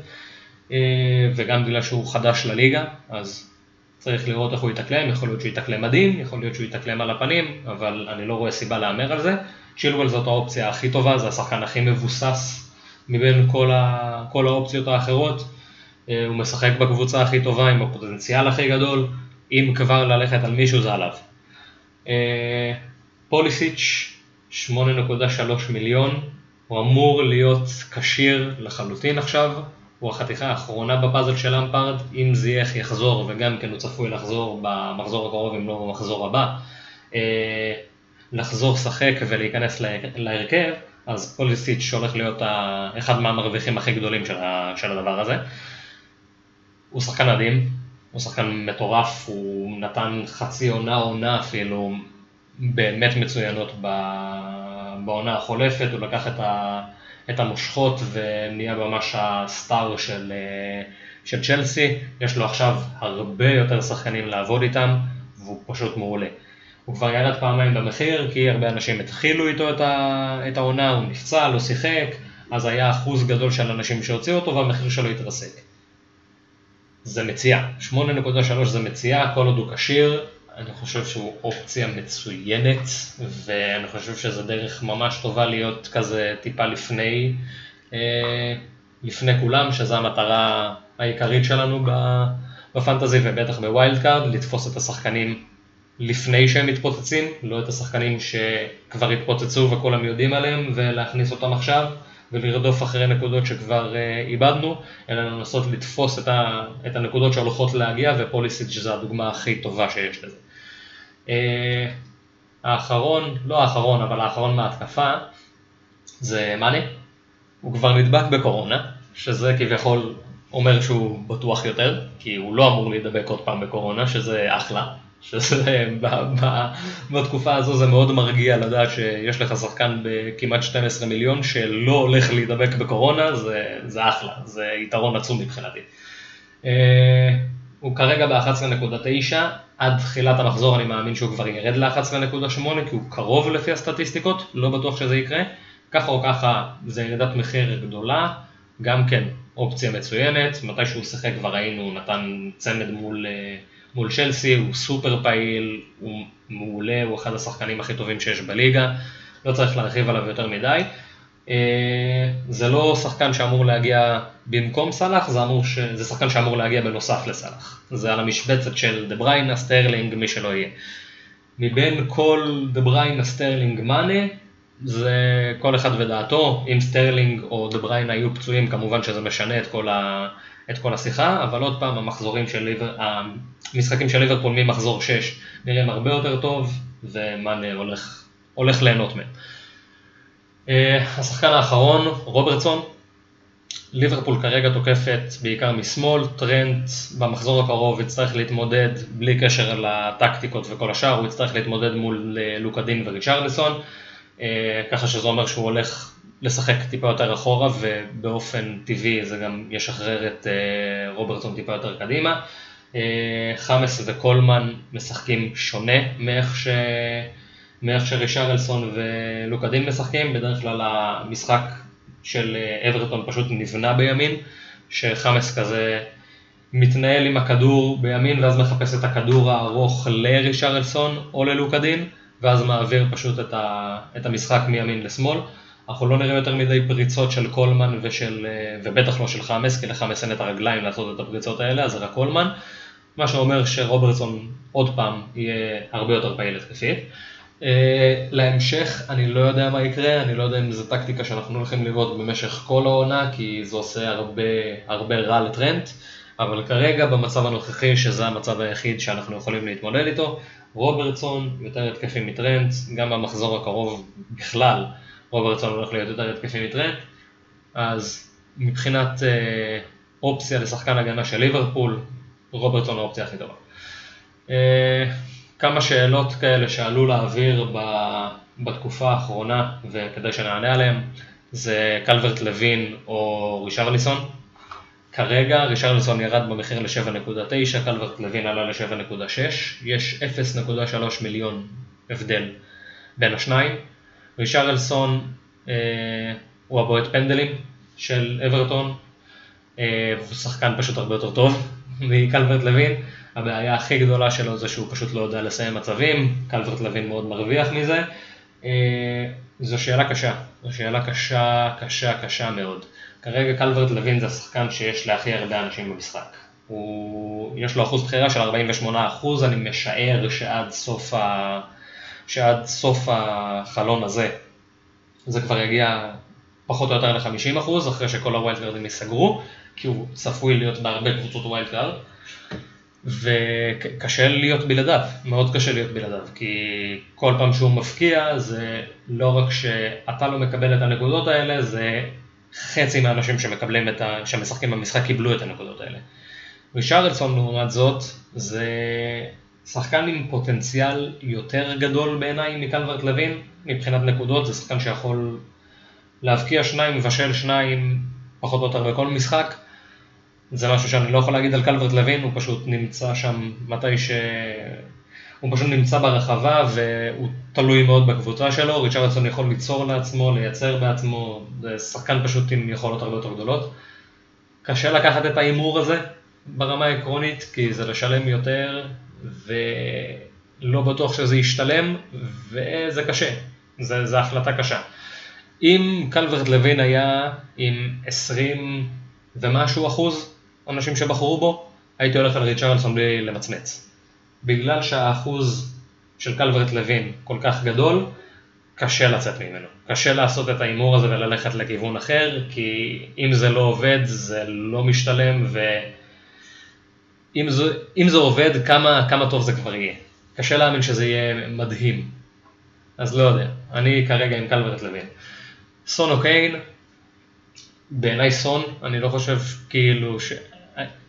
uh, וגם בגלל שהוא חדש לליגה, אז צריך לראות איך הוא יתאקלם, יכול להיות שהוא יתאקלם מדהים, יכול להיות שהוא יתאקלם על הפנים, אבל אני לא רואה סיבה להמר על זה. צ'ילואל זאת האופציה הכי טובה, זה השחקן הכי מבוסס מבין כל, ה, כל האופציות האחרות. אה, הוא משחק בקבוצה הכי טובה עם הפוטנציאל הכי גדול, אם כבר ללכת על מישהו זה עליו. אה, פוליסיץ' 8.3 מיליון, הוא אמור להיות כשיר לחלוטין עכשיו, הוא החתיכה האחרונה בפאזל של אמפרד, אם זייח יחזור וגם כן הוא צפוי לחזור במחזור הקרוב אם לא במחזור הבא, אה, לחזור שחק ולהיכנס להרכב, אז פוליסיץ' הולך להיות אחד מהמרוויחים הכי גדולים של, של הדבר הזה. הוא שחקן מדהים, הוא שחקן מטורף, הוא נתן חצי עונה עונה אפילו באמת מצוינות בעונה החולפת, הוא לקח את, ה, את המושכות ונהיה ממש הסטאר של, של צ'לסי, יש לו עכשיו הרבה יותר שחקנים לעבוד איתם והוא פשוט מעולה. הוא כבר ירד פעמיים במחיר, כי הרבה אנשים התחילו איתו את העונה, הוא נפצע, לא שיחק, אז היה אחוז גדול של אנשים שהוציאו אותו והמחיר שלו התרסק. זה מציאה, 8.3 זה מציאה, כל עוד הוא כשיר, אני חושב שהוא אופציה מצוינת, ואני חושב שזה דרך ממש טובה להיות כזה טיפה לפני, אה, לפני כולם, שזו המטרה העיקרית שלנו ב fantasy ובטח ב wild card, לתפוס את השחקנים לפני שהם מתפוצצים, לא את השחקנים שכבר התפוצצו וכולם יודעים עליהם ולהכניס אותם עכשיו ולרדוף אחרי נקודות שכבר uh, איבדנו, אלא לנסות לתפוס את, ה, את הנקודות שהולכות להגיע ופוליסיק זה הדוגמה הכי טובה שיש לזה. Uh, האחרון, לא האחרון, אבל האחרון מההתקפה זה מאנה, הוא כבר נדבק בקורונה, שזה כביכול אומר שהוא בטוח יותר, כי הוא לא אמור להידבק עוד פעם בקורונה, שזה אחלה, שזה בתקופה הזו זה מאוד מרגיע לדעת שיש לך שחקן בכמעט 12 מיליון שלא הולך להידבק בקורונה, זה, זה אחלה, זה יתרון עצום מבחינתי. אה, הוא כרגע ב-11.9, עד תחילת המחזור אני מאמין שהוא כבר ירד ל-11.8 כי הוא קרוב לפי הסטטיסטיקות, לא בטוח שזה יקרה. ככה או ככה זה ירידת מחיר גדולה, גם כן אופציה מצוינת, מתי שהוא שיחק כבר ראינו, נתן צמד מול, אה, מול צ'לסי, הוא סופר פעיל, הוא מעולה, הוא אחד השחקנים הכי טובים שיש בליגה, לא צריך להרחיב עליו יותר מדי. אה, זה לא שחקן שאמור להגיע במקום סאלח, זה, ש... זה שחקן שאמור להגיע בנוסף לסאלח. זה על המשבצת של דה בריינה, סטרלינג, מי שלא יהיה. מבין כל דה בריינה, סטרלינג, מאנה, זה כל אחד ודעתו, אם סטרלינג או דה בריינה היו פצועים כמובן שזה משנה את כל, ה... את כל השיחה, אבל עוד פעם המחזורים של ליבר... המשחקים של ליברפול ממחזור 6 נראים הרבה יותר טוב ומאנה הולך, הולך ליהנות מהם. אה, השחקן האחרון, רוברטסון, ליברפול כרגע תוקפת בעיקר משמאל, טרנט במחזור הקרוב יצטרך להתמודד בלי קשר לטקטיקות וכל השאר, הוא יצטרך להתמודד מול אה, לוקדין וריצ'רלסון, אה, ככה שזה אומר שהוא הולך לשחק טיפה יותר אחורה ובאופן טבעי זה גם ישחרר את רוברטסון טיפה יותר קדימה. חמאס וקולמן משחקים שונה מאיך ש... מאיך שרישרלסון ולוקדין משחקים, בדרך כלל המשחק של אה, אברטון פשוט נבנה בימין, שחמאס כזה מתנהל עם הכדור בימין ואז מחפש את הכדור הארוך לרישרלסון או ללוקדין, ואז מעביר פשוט את, ה, את המשחק מימין לשמאל. אנחנו לא נראה יותר מדי פריצות של קולמן ושל, אה, ובטח לא של חמאס, כי לחמאס אין את הרגליים לעשות את הפריצות האלה, אז זה רק קולמן, מה שאומר שרוברטסון עוד פעם יהיה הרבה יותר פעיל התקפית. Uh, להמשך, אני לא יודע מה יקרה, אני לא יודע אם זו טקטיקה שאנחנו הולכים לראות במשך כל העונה, כי זה עושה הרבה, הרבה רע לטרנט, אבל כרגע במצב הנוכחי, שזה המצב היחיד שאנחנו יכולים להתמודד איתו, רוברטסון יותר התקפי מטרנט, גם במחזור הקרוב בכלל, רוברטסון הולך להיות יותר התקפי מטרנט, אז מבחינת uh, אופציה לשחקן הגנה של ליברפול, רוברטסון האופציה הכי טובה. Uh, כמה שאלות כאלה שעלו לאוויר בתקופה האחרונה וכדי שנענה עליהן זה קלברט לוין או רישרליסון. כרגע רישרליסון ירד במחיר ל-7.9, קלברט לוין עלה ל-7.6, יש 0.3 מיליון הבדל בין השניים. רישרלסון אה, הוא הבועט פנדלים של אברטון, אה, הוא שחקן פשוט הרבה יותר טוב מקלברט לוין. הבעיה הכי גדולה שלו זה שהוא פשוט לא יודע לסיים מצבים, קלברט לוין מאוד מרוויח מזה. אה, זו שאלה קשה, זו שאלה קשה, קשה, קשה מאוד. כרגע קלברט לוין זה השחקן שיש להכי הרבה אנשים במשחק. הוא, יש לו אחוז בחירה של 48 אחוז, אני משער שעד סוף, ה, שעד סוף החלון הזה זה כבר יגיע פחות או יותר ל-50 אחוז, אחרי שכל ה wild card ים ייסגרו, כי הוא צפוי להיות בהרבה קבוצות wild card. וקשה להיות בלעדיו, מאוד קשה להיות בלעדיו, כי כל פעם שהוא מבקיע זה לא רק שאתה לא מקבל את הנקודות האלה, זה חצי מהאנשים שמקבלים את ה... שמשחקים במשחק קיבלו את הנקודות האלה. רישרלסון לעומת זאת, זה שחקן עם פוטנציאל יותר גדול בעיניי מקלברט לוין, מבחינת נקודות, זה שחקן שיכול להבקיע שניים, מבשל שניים, פחות או יותר בכל משחק. זה משהו שאני לא יכול להגיד על קלברט לוין, הוא פשוט נמצא שם מתי ש... הוא פשוט נמצא ברחבה והוא תלוי מאוד בקבוצה שלו, ריצ'רדסון יכול ליצור לעצמו, לייצר בעצמו, זה שחקן פשוט עם יכולות הרבה יותר גדולות. קשה לקחת את ההימור הזה ברמה העקרונית, כי זה לשלם יותר, ולא בטוח שזה ישתלם, וזה קשה, זה החלטה קשה. אם קלברט לוין היה עם 20 ומשהו אחוז אנשים שבחרו בו, הייתי הולך על ריצ'רלסון בלי למצמץ. בגלל שהאחוז של קלברט לוין כל כך גדול, קשה לצאת ממנו. קשה לעשות את ההימור הזה וללכת לכיוון אחר, כי אם זה לא עובד, זה לא משתלם, ואם זה, זה עובד, כמה, כמה טוב זה כבר יהיה. קשה להאמין שזה יהיה מדהים. אז לא יודע, אני כרגע עם קלברט לוין. סון או קיין, בעיניי סון, אני לא חושב כאילו ש...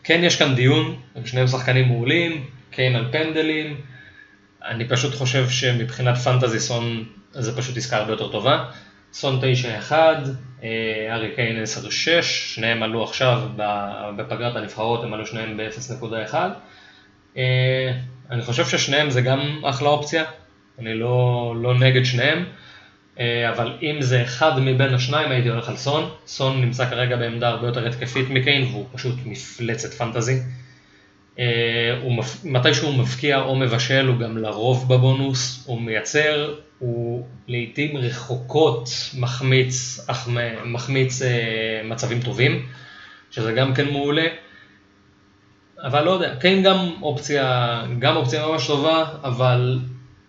כן יש כאן דיון, הם שניהם שחקנים מעולים, קיין על פנדלים, אני פשוט חושב שמבחינת פנטזי סון זה פשוט עסקה הרבה יותר טובה. סון 9-1, אה, ארי קיין 10-6, שניהם עלו עכשיו בפגרת הנבחרות, הם עלו שניהם ב-0.1. אה, אני חושב ששניהם זה גם אחלה אופציה, אני לא, לא נגד שניהם, אה, אבל אם זה אחד מבין השניים הייתי הולך על סון. סון נמצא כרגע בעמדה הרבה יותר התקפית מקיין והוא פשוט מפלצת פנטזי. הוא, מתי שהוא מבקיע או מבשל הוא גם לרוב בבונוס, הוא מייצר הוא לעיתים רחוקות מחמיץ, מחמיץ אה, מצבים טובים, שזה גם כן מעולה. אבל לא יודע, קיין גם אופציה, גם אופציה ממש טובה, אבל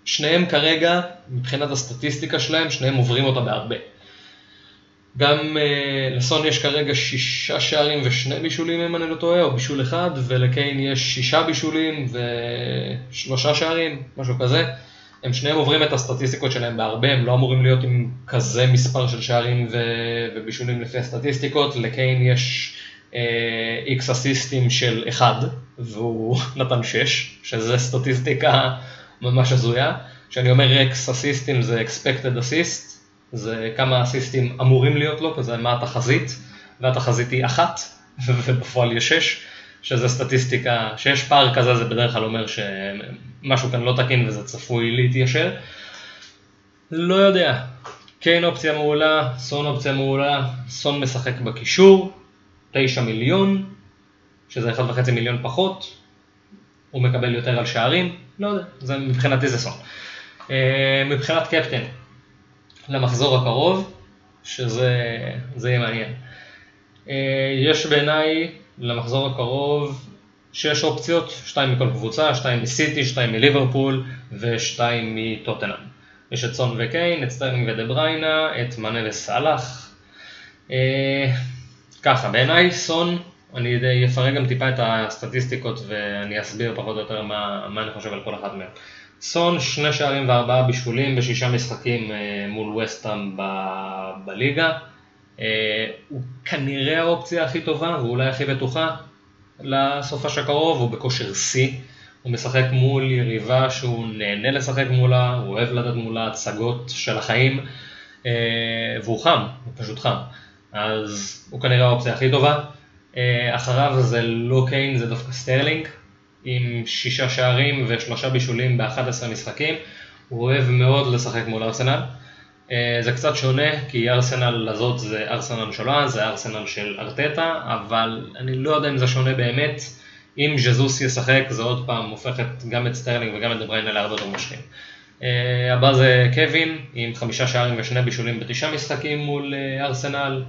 שניהם כרגע, מבחינת הסטטיסטיקה שלהם, שניהם עוברים אותה בהרבה. גם אה, לסון יש כרגע שישה שערים ושני בישולים אם אני לא טועה, או בישול אחד, ולקיין יש שישה בישולים ושלושה שערים, משהו כזה. הם שניהם עוברים את הסטטיסטיקות שלהם בהרבה, הם לא אמורים להיות עם כזה מספר של שערים ו- ובישולים לפי הסטטיסטיקות, לקיין יש איקס אה, אסיסטים של 1 והוא נתן 6, שזה סטטיסטיקה ממש הזויה. כשאני אומר אקס אסיסטים זה expected assist, זה כמה אסיסטים אמורים להיות לו, כזה מה התחזית, והתחזית היא אחת, ובפועל יש 6. שזה סטטיסטיקה, שיש פער כזה זה בדרך כלל אומר שמשהו כאן לא תקין וזה צפוי להתיישר. לא יודע, קיין אופציה מעולה, סון אופציה מעולה, סון משחק בקישור, 9 מיליון, שזה 1.5 מיליון פחות, הוא מקבל יותר על שערים, לא יודע, זה, מבחינתי זה סון. אה, מבחינת קפטן, למחזור הקרוב, שזה יהיה מעניין. אה, יש בעיניי למחזור הקרוב שש אופציות, שתיים מכל קבוצה, שתיים מסיטי, שתיים מליברפול ושתיים מטוטנהאם. יש את סון וקיין, את סטרלינג ודה בריינה, את מאנה וסאלח. אה, ככה, בעיניי סון, אני אפרק גם טיפה את הסטטיסטיקות ואני אסביר פחות או יותר מה, מה אני חושב על כל אחד מהם. סון, שני שערים וארבעה בישולים בשישה משחקים אה, מול ווסטהאם בליגה. אה, הוא כנראה האופציה הכי טובה ואולי הכי בטוחה לסופש הקרוב, הוא בכושר שיא, הוא משחק מול יריבה שהוא נהנה לשחק מולה, הוא אוהב לתת מולה הצגות של החיים, אה, והוא חם, הוא פשוט חם, אז הוא כנראה האופציה הכי טובה. אחריו זה לא קיין, זה דווקא סטרלינג, עם שישה שערים ושלושה בישולים ב-11 משחקים, הוא אוהב מאוד לשחק מול ארסנל. אה, זה קצת שונה, כי ארסנל הזאת זה ארסנל שונה, זה ארסנל של ארטטה, אבל אני לא יודע אם זה שונה באמת. אם ז'זוס ישחק, זה עוד פעם הופך גם את סטרלינג וגם את דבריינה להרבה יותר מושכים. Uh, הבא זה קווין, עם חמישה שערים ושני בישולים בתשעה משחקים מול uh, ארסנל.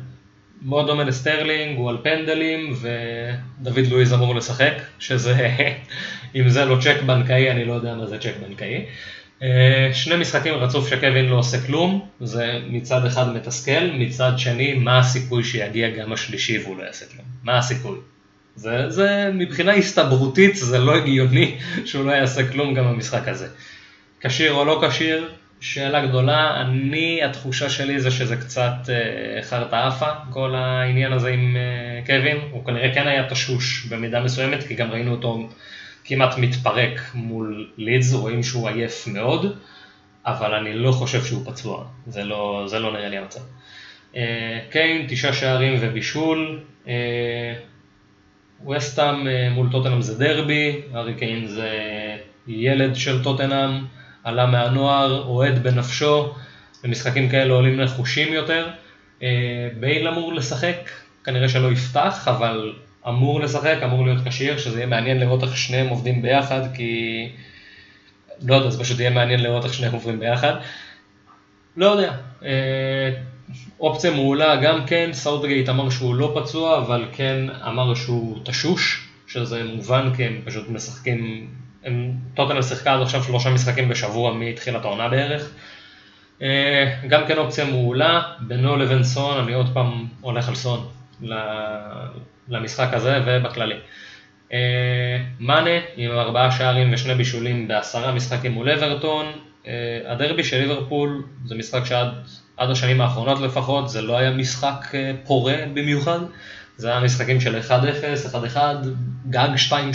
מאוד דומה לסטרלינג, הוא על פנדלים, ודוד לואיז אמור לשחק, שזה, אם זה לא צ'ק בנקאי, אני לא יודע מה זה צ'ק בנקאי. אה, שני משחקים רצוף שקווין לא עושה כלום, זה מצד אחד מתסכל, מצד שני, מה הסיכוי שיגיע גם השלישי והוא לא יעשה כלום? מה הסיכוי? זה, זה מבחינה הסתברותית זה לא הגיוני שהוא לא יעשה כלום גם במשחק הזה. כשיר או לא כשיר, שאלה גדולה, אני, התחושה שלי זה שזה קצת אה, חרטה עפה, כל העניין הזה עם אה, קווין, הוא כנראה כן היה תשוש במידה מסוימת, כי גם ראינו אותו כמעט מתפרק מול לידס, רואים שהוא עייף מאוד, אבל אני לא חושב שהוא פצוע, זה לא, זה לא נראה לי המצב. אה, קיין, תשעה שערים ובישול, וסטאם מול טוטנאם זה דרבי, ארי קיין זה ילד של טוטנאם, עלה מהנוער, אוהד בנפשו, במשחקים כאלה עולים נחושים יותר. בייל אמור לשחק, כנראה שלא יפתח, אבל אמור לשחק, אמור להיות כשיר, שזה יהיה מעניין לראות איך שניהם עובדים ביחד, כי... לא יודע, זה פשוט יהיה מעניין לראות איך שניהם עוברים ביחד. לא יודע, אה, אופציה מעולה גם כן, סאוטגייט אמר שהוא לא פצוע, אבל כן אמר שהוא תשוש, שזה מובן כי הם פשוט משחקים, טוטנהאם שיחקה עד עכשיו שלושה משחקים בשבוע מתחילת העונה בערך. אה, גם כן אופציה מעולה, בינו לבין סון, אני עוד פעם הולך על סון למשחק הזה ובכללי. אה, מאנה עם ארבעה שערים ושני בישולים בעשרה משחקים מול אברטון, אה, הדרבי של ליברפול זה משחק שעד עד השנים האחרונות לפחות זה לא היה משחק פורה במיוחד, זה היה משחקים של 1-0, 1-1, גג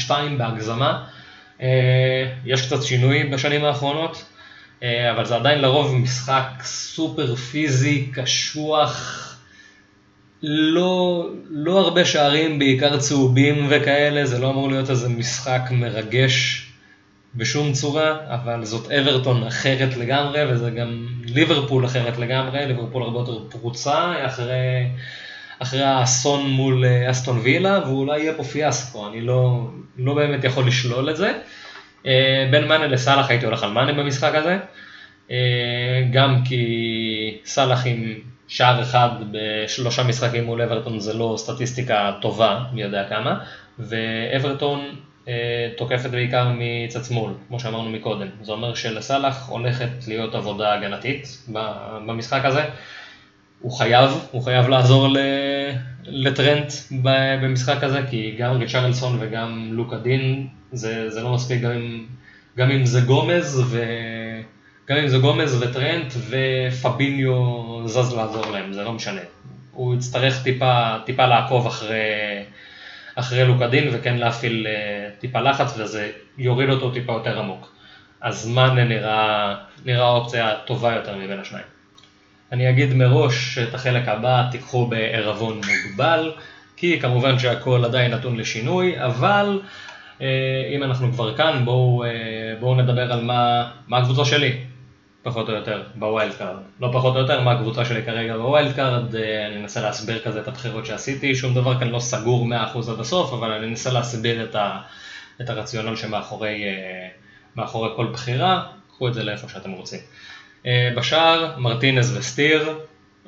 2-2 בהגזמה. יש קצת שינוי בשנים האחרונות. אה, אבל זה עדיין לרוב משחק סופר פיזי, קשוח, לא, לא הרבה שערים, בעיקר צהובים וכאלה, זה לא אמור להיות איזה משחק מרגש בשום צורה, אבל זאת אברטון אחרת לגמרי, וזה גם ליברפול אחרת לגמרי, ליברפול הרבה יותר פרוצה אחרי, אחרי האסון מול אה, אסטון וילה, ואולי יהיה פה פיאסקו, אני לא, לא באמת יכול לשלול את זה. אה, בין מאנה לסאלח הייתי הולך על מאנה במשחק הזה, אה, גם כי סאלח עם שער אחד בשלושה משחקים מול אברטון זה לא סטטיסטיקה טובה, מי יודע כמה, ואברטון תוקפת בעיקר מצד שמאל, כמו שאמרנו מקודם. זה אומר שלסאלח הולכת להיות עבודה הגנתית במשחק הזה. הוא חייב, הוא חייב לעזור לטרנט במשחק הזה, כי גם ריצ'רלסון וגם לוקה דין זה, זה לא מספיק גם אם, גם אם זה גומז, ו... גם אם זה גומז וטרנט ופביניו זז לעזור להם, זה לא משנה. הוא יצטרך טיפה, טיפה לעקוב אחרי, אחרי לוקדין וכן להפעיל אה, טיפה לחץ וזה יוריד אותו טיפה יותר עמוק. אז מאנה נראה, נראה אופציה טובה יותר מבין השניים. אני אגיד מראש שאת החלק הבא תיקחו בערבון מוגבל, כי כמובן שהכל עדיין נתון לשינוי, אבל אה, אם אנחנו כבר כאן, בואו, אה, בואו נדבר על מה, מה הקבוצה שלי, פחות או יותר, ב wild card. לא פחות או יותר, מה הקבוצה שלי כרגע ב wild card, אה, אני אנסה להסביר כזה את הבחירות שעשיתי, שום דבר כאן לא סגור 100% עד הסוף, אבל אני אנסה להסביר את, ה, את הרציונל שמאחורי מאחורי כל בחירה, קחו את זה לאיפה שאתם רוצים. בשער, מרטינז וסטיר,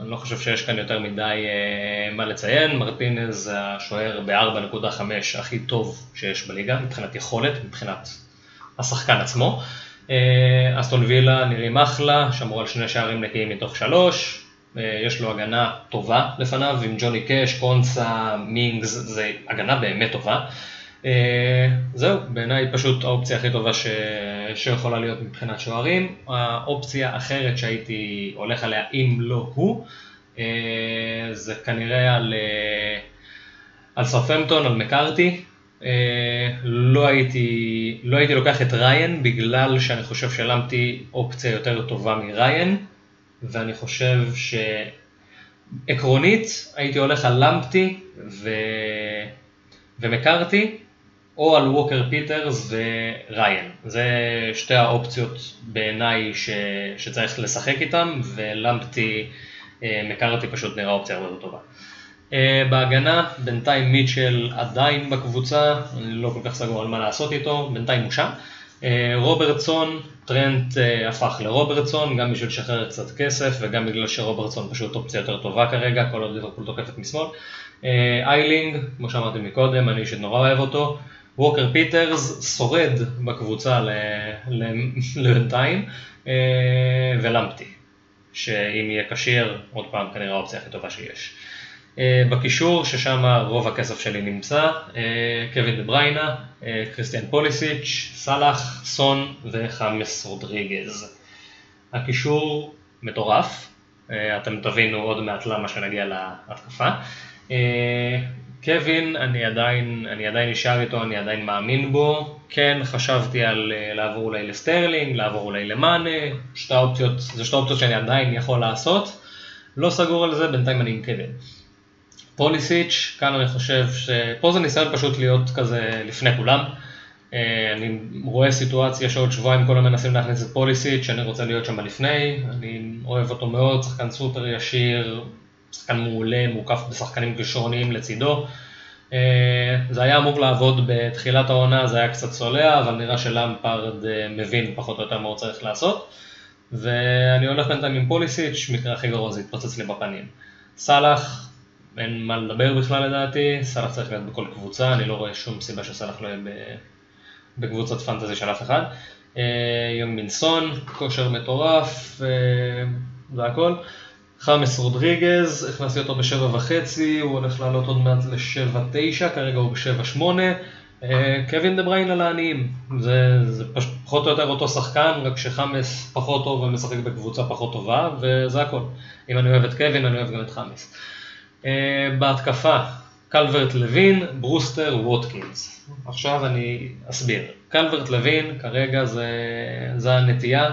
אני לא חושב שיש כאן יותר מדי אה, מה לציין, מרטינז השוער ב-4.5 הכי טוב שיש בליגה, מבחינת יכולת, מבחינת השחקן עצמו. Uh, אסטון וילה נראים אחלה, שמרו על שני שערים נקיים מתוך שלוש, יש לו הגנה טובה לפניו, עם ג'וני קאש, קונסה, מינגס, זה הגנה באמת טובה. זהו, בעיניי פשוט האופציה הכי טובה. שיכולה להיות מבחינת שוערים. האופציה האחרת שהייתי הולך עליה, אם לא הוא, uh, זה כנראה על, uh, על סאות'המפטון, על מקארתי. אה, לא, הייתי, לא הייתי לוקח את ריין בגלל שאני חושב שלמפטי אופציה יותר טובה מריין, ואני חושב שעקרונית הייתי הולך על למפטי ו... ומקארתי, או על ווקר פיטרס וריין. זה שתי האופציות בעיניי ש... שצריך לשחק איתם, ולמפטי אה, מקארתי פשוט נראה אופציה הרבה יותר טובה. אה, בהגנה, בינתיים מיטשל עדיין בקבוצה, אני לא כל כך סגור על מה לעשות איתו, בינתיים הוא שם. אה, רוברטסון, טרנט הפך לרוברטסון, גם בשביל לשחרר קצת כסף וגם בגלל שרוברטסון פשוט אופציה יותר טובה כרגע, כל עוד ליברפול תוקפת משמאל. איילינג, כמו שאמרתי מקודם, אני אישית נורא אוהב אותו. ווקר פיטרס שורד בקבוצה לבינתיים, אה, ולמפטי, שאם יהיה כשיר, עוד פעם כנראה האופציה הכי טובה שיש. אה, בקישור, ששם רוב הכסף שלי נמצא, אה, קווין דה בריינה, קריסטיאן פוליסיץ', סאלח, סון וחמאס רודריגז. הקישור מטורף, אתם תבינו עוד מעט למה שנגיע להתקפה. קווין, אני עדיין, אני עדיין נשאר איתו, אני עדיין מאמין בו. כן, חשבתי על אה, לעבור אולי לסטרלינג, לעבור אולי למאנה, שתי אופציות, זה שתי אופציות שאני עדיין יכול לעשות. לא סגור על זה, בינתיים אני עם קווין. פוליסיץ', כאן אני חושב ש... פה זה ניסיון פשוט להיות כזה לפני כולם. Uh, אני רואה סיטואציה שעוד שבועיים כולם מנסים להכניס את פוליסיץ', שאני רוצה להיות שם לפני, אני אוהב אותו מאוד, שחקן סופר ישיר, שחקן מעולה, מוקף בשחקנים כישרוניים לצידו. אה, זה היה אמור לעבוד בתחילת העונה, זה היה קצת צולע, אבל נראה שלמפרד אה, מבין פחות או יותר מה הוא צריך לעשות. ואני הולך בינתיים עם פוליסיץ', מקרה הכי גרוע זה יתפוצץ לי בפנים. סאלח, אין מה לדבר בכלל לדעתי, סאלח צריך להיות בכל קבוצה, אני לא רואה שום סיבה שסאלח לא יהיה בקבוצת פנטזי של אף אחד. אה, יונג מינסון, כושר מטורף, זה הכל. חמאס רודריגז, הכנסתי אותו בשבע וחצי, הוא הולך לעלות עוד מעט לשבע תשע, כרגע הוא בשבע שמונה. אה, קווין דה בריין על העניים, זה, זה פחות או יותר אותו שחקן, רק שחמאס פחות טוב ומשחק בקבוצה פחות טובה, וזה הכל. אם אני אוהב את קווין, אני אוהב גם את חמאס. בהתקפה, קלברט לוין, ברוסטר, ווטקינס. עכשיו אני אסביר. קלברט לוין, כרגע זה, זה הנטייה.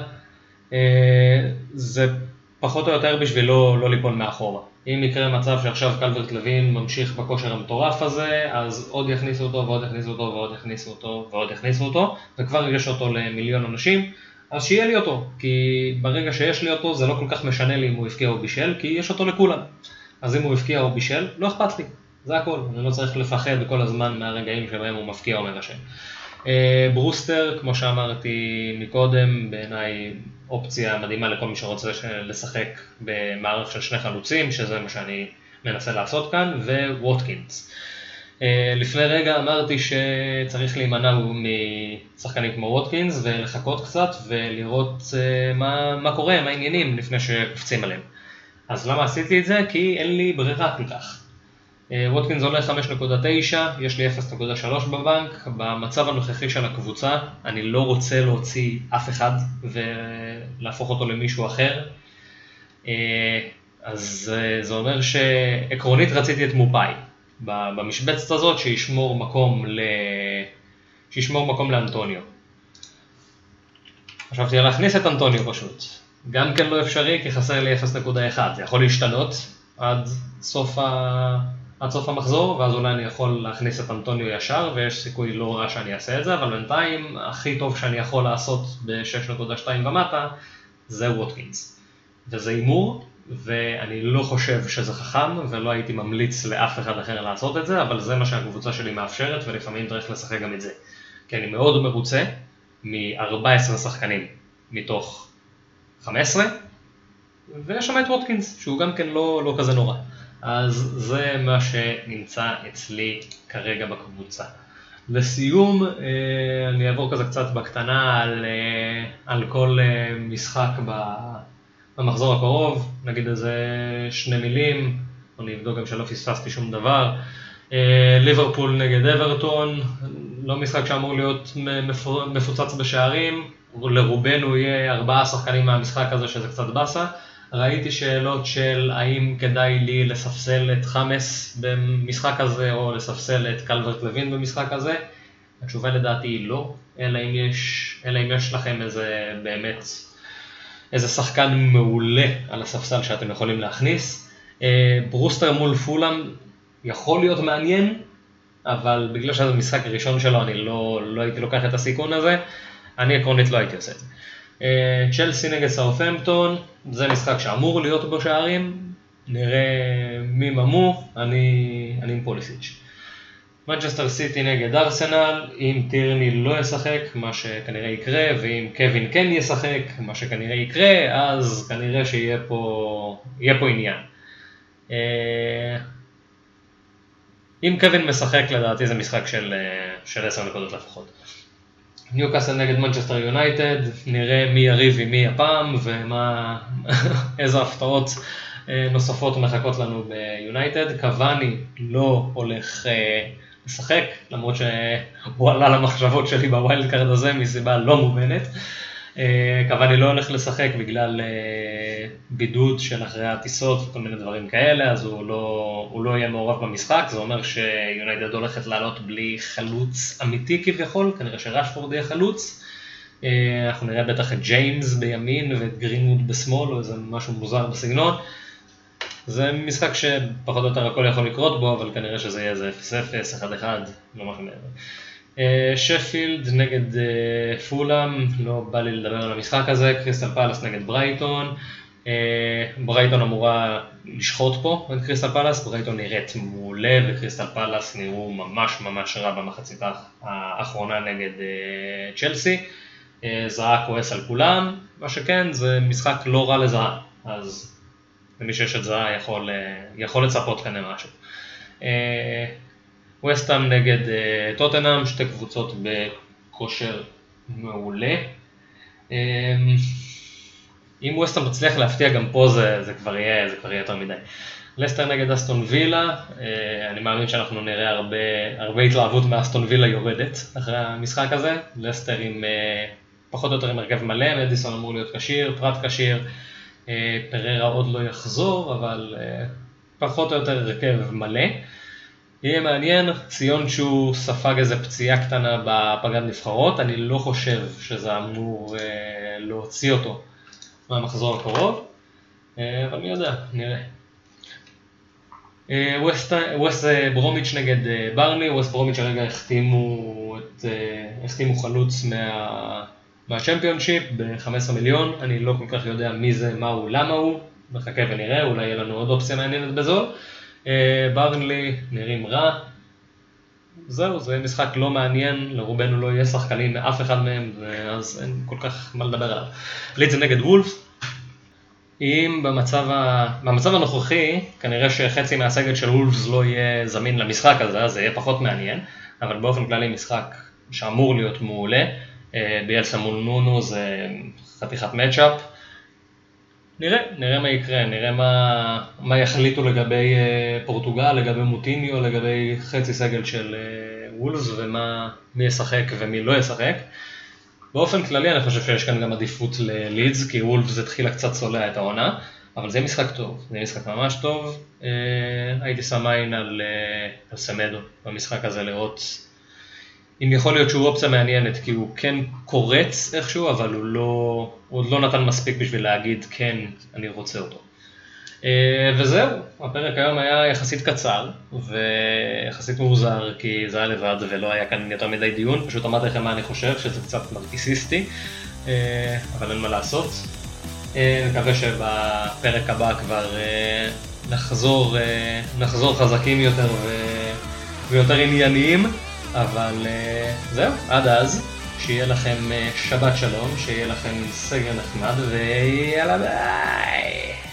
אה, זה פחות או יותר בשביל לא, לא ליפול מאחורה. אם יקרה מצב שעכשיו קלברט לוין ממשיך בכושר המטורף הזה, אז עוד יכניסו אותו ועוד יכניסו אותו ועוד יכניסו אותו ועוד יכניסו אותו, וכבר יש אותו למיליון אנשים, אז שיהיה לי אותו, כי ברגע שיש לי אותו זה לא כל כך משנה לי אם הוא הפקיע או בישל, כי יש אותו לכולם. אז אם הוא הפקיע או בישל, לא אכפת לי. זה הכל, אני לא צריך לפחד כל הזמן מהרגעים שבהם הוא מפקיע או מבשל. אה, ברוסטר, כמו שאמרתי מקודם, בעיניי אופציה מדהימה לכל מי שרוצה לשחק במערך של שני חלוצים, שזה מה שאני מנסה לעשות כאן, וווטקינס. אה, לפני רגע אמרתי שצריך להימנע משחקנים כמו ווטקינס ולחכות קצת ולראות אה, מה, מה קורה, מה העניינים לפני שקופצים עליהם. אז למה עשיתי את זה? כי אין לי ברירה כל כך. אה, ווטקינס עולה 5.9, יש לי 0.3 בבנק, במצב הנוכחי של הקבוצה אני לא רוצה להוציא אף אחד ולהפוך אותו למישהו אחר, אה, אז אה, זה אומר שעקרונית רציתי את מופאי. במשבצת הזאת שישמור מקום, ל... שישמור מקום לאנטוניו. חשבתי להכניס את אנטוניו פשוט, גם כן לא אפשרי כי חסר לי 0.1, זה יכול להשתנות עד סוף ה... עד סוף המחזור, ואז אולי אני יכול להכניס את אנטוניו ישר, ויש סיכוי לא רע שאני אעשה את זה, אבל בינתיים הכי טוב שאני יכול לעשות ב-6.2 ומטה זה ווטקינס. וזה הימור, ואני לא חושב שזה חכם, ולא הייתי ממליץ לאף אחד אחר לעשות את זה, אבל זה מה שהקבוצה שלי מאפשרת, ולפעמים צריך לשחק גם את זה. כי אני מאוד מרוצה מ-14 שחקנים מתוך 15, ויש שם את ווטקינס, שהוא גם כן לא, לא כזה נורא. אז זה מה שנמצא אצלי כרגע בקבוצה. לסיום, אה, אני אעבור כזה קצת בקטנה על, אה, על כל אה, משחק במחזור הקרוב, נגיד איזה שני מילים, אני אבדוק גם שלא פספסתי שום דבר. ליברפול נגד אברטון, לא משחק שאמור להיות מפוצץ בשערים, לרובנו יהיה ארבעה שחקנים מהמשחק הזה שזה קצת באסה. ראיתי שאלות של האם כדאי לי לספסל את חמאס במשחק הזה או לספסל את קלברט לוין במשחק הזה. התשובה לדעתי היא לא, אלא אם יש, אלא אם יש לכם איזה באמת, איזה שחקן מעולה על הספסל שאתם יכולים להכניס. אה, ברוסטר מול פולאם יכול להיות מעניין, אבל בגלל שזה המשחק הראשון שלו אני לא, לא הייתי לוקח את הסיכון הזה, אני עקרונית לא הייתי עושה את זה. אה, צ'לסי נגד סאות'מפטון, זה משחק שאמור להיות בו שערים, נראה מי ממו, אני, אני עם פוליסיץ'. מנצ'סטר סיטי נגד ארסנל, אם טירני לא ישחק, מה שכנראה יקרה, ואם קווין כן ישחק, מה שכנראה יקרה, אז כנראה שיהיה פה, פה עניין. אה, אם קווין משחק לדעתי זה משחק של, אה, של 10 נקודות לפחות. ניוקאסל נגד מנצ'סטר יונייטד, נראה מי יריב עם מי הפעם ומה, איזה הפתעות אה, נוספות מחכות לנו ביונייטד. קאבאני לא הולך אה, לשחק, למרות שהוא עלה למחשבות שלי ב wild card הזה מסיבה לא מובנת. אה, קוואני לא הולך לשחק בגלל בידוד של אחרי הטיסות וכל מיני דברים כאלה, אז הוא לא, הוא לא יהיה מעורב במשחק, זה אומר שיונייטד הולכת לעלות בלי חלוץ אמיתי כביכול, כנראה שרשפורד יהיה חלוץ. אה, אנחנו נראה בטח את ג'יימס בימין ואת גרינווד בשמאל, או איזה משהו מוזר בסגנון. זה משחק שפחות או יותר הכל יכול לקרות בו, אבל כנראה שזה יהיה איזה 0-0, 1-1, לא משהו מעבר. אה, שפילד נגד אה, פולאם, לא בא לי לדבר על המשחק הזה, קריסטל פלאס נגד ברייטון. אה, ברייטון אמורה לשחוט פה את קריסטל פלאס, ברייטון נראית מעולה וקריסטל פלאס נראו ממש ממש רע במחצית האחרונה נגד צ'לסי. זהה כועס על כולם, מה שכן זה משחק לא רע לזהה, אז למי שיש את זהה יכול, יכול לצפות כאן למשהו. ווסטהאם נגד טוטנאם, שתי קבוצות בכושר מעולה. אם ווסטהאם תצליח להפתיע גם פה זה, זה, כבר יהיה, זה כבר יהיה יותר מדי. לסטר נגד אסטון וילה, אה, אני מאמין שאנחנו נראה הרבה, הרבה התלהבות מאסטון וילה יורדת אחרי המשחק הזה. לסטר עם אה, פחות או יותר עם הרכב מלא, מדיסון אמור להיות כשיר, פרט כשיר, אה, פררה עוד לא יחזור, אבל פחות או יותר הרכב מלא. יהיה מעניין, ציון שהוא ספג איזה פציעה קטנה בפגרת נבחרות, אני לא חושב שזה אמור להוציא אותו מהמחזור הקרוב, אבל מי יודע, נראה. ווסט ברומיץ' נגד אה, ברני, ווסט ברומיץ' הרגע החתימו, את, אה, החתימו חלוץ מה, מהצ'מפיונשיפ ב-15 מיליון, אני לא כל כך יודע מי זה, מה הוא, למה הוא, נחכה ונראה, אולי יהיה לנו עוד אופציה מעניינת בזול. אה, ברנלי נראים רע, זהו, זה משחק לא מעניין, לרובנו לא יהיה שחקנים מאף אחד מהם, אז אין כל כך מה לדבר עליו. לידס נגד וולפס, אם במצב, ה... במצב הנוכחי, כנראה שחצי מהסגל של וולפס לא יהיה זמין למשחק הזה, אז זה יהיה פחות מעניין, אבל באופן כללי משחק שאמור להיות מעולה, אה, ביאלסה מול נונו זה חתיכת מצ'אפ. נראה, נראה מה יקרה, נראה מה, מה יחליטו לגבי אה, פורטוגל, לגבי מוטיניו, לגבי חצי סגל של אה, וולפס ומי ישחק ומי לא ישחק. באופן כללי אני חושב שיש כאן גם עדיפות ללידס, כי וולפס התחילה קצת צולע את העונה, אבל זה משחק טוב, זה משחק ממש טוב. אה, הייתי שם עין על, על סמדו במשחק הזה לראות אם יכול להיות שהוא אופציה מעניינת, כי הוא כן קורץ איכשהו, אבל הוא, לא, הוא עוד לא נתן מספיק בשביל להגיד כן, אני רוצה אותו. אה, וזהו, הפרק היום היה יחסית קצר ויחסית מאוזר כי זה היה לבד ולא היה כאן יותר מדי דיון, פשוט אמרתי לכם מה אני חושב, שזה קצת מרקיסיסטי, אה, אבל אין מה לעשות. אה, מקווה שבפרק הבא כבר נחזור, נחזור חזקים יותר ויותר ענייניים, אבל זהו, עד אז, שיהיה לכם שבת שלום, שיהיה לכם סגר נחמד ויאללה ביי!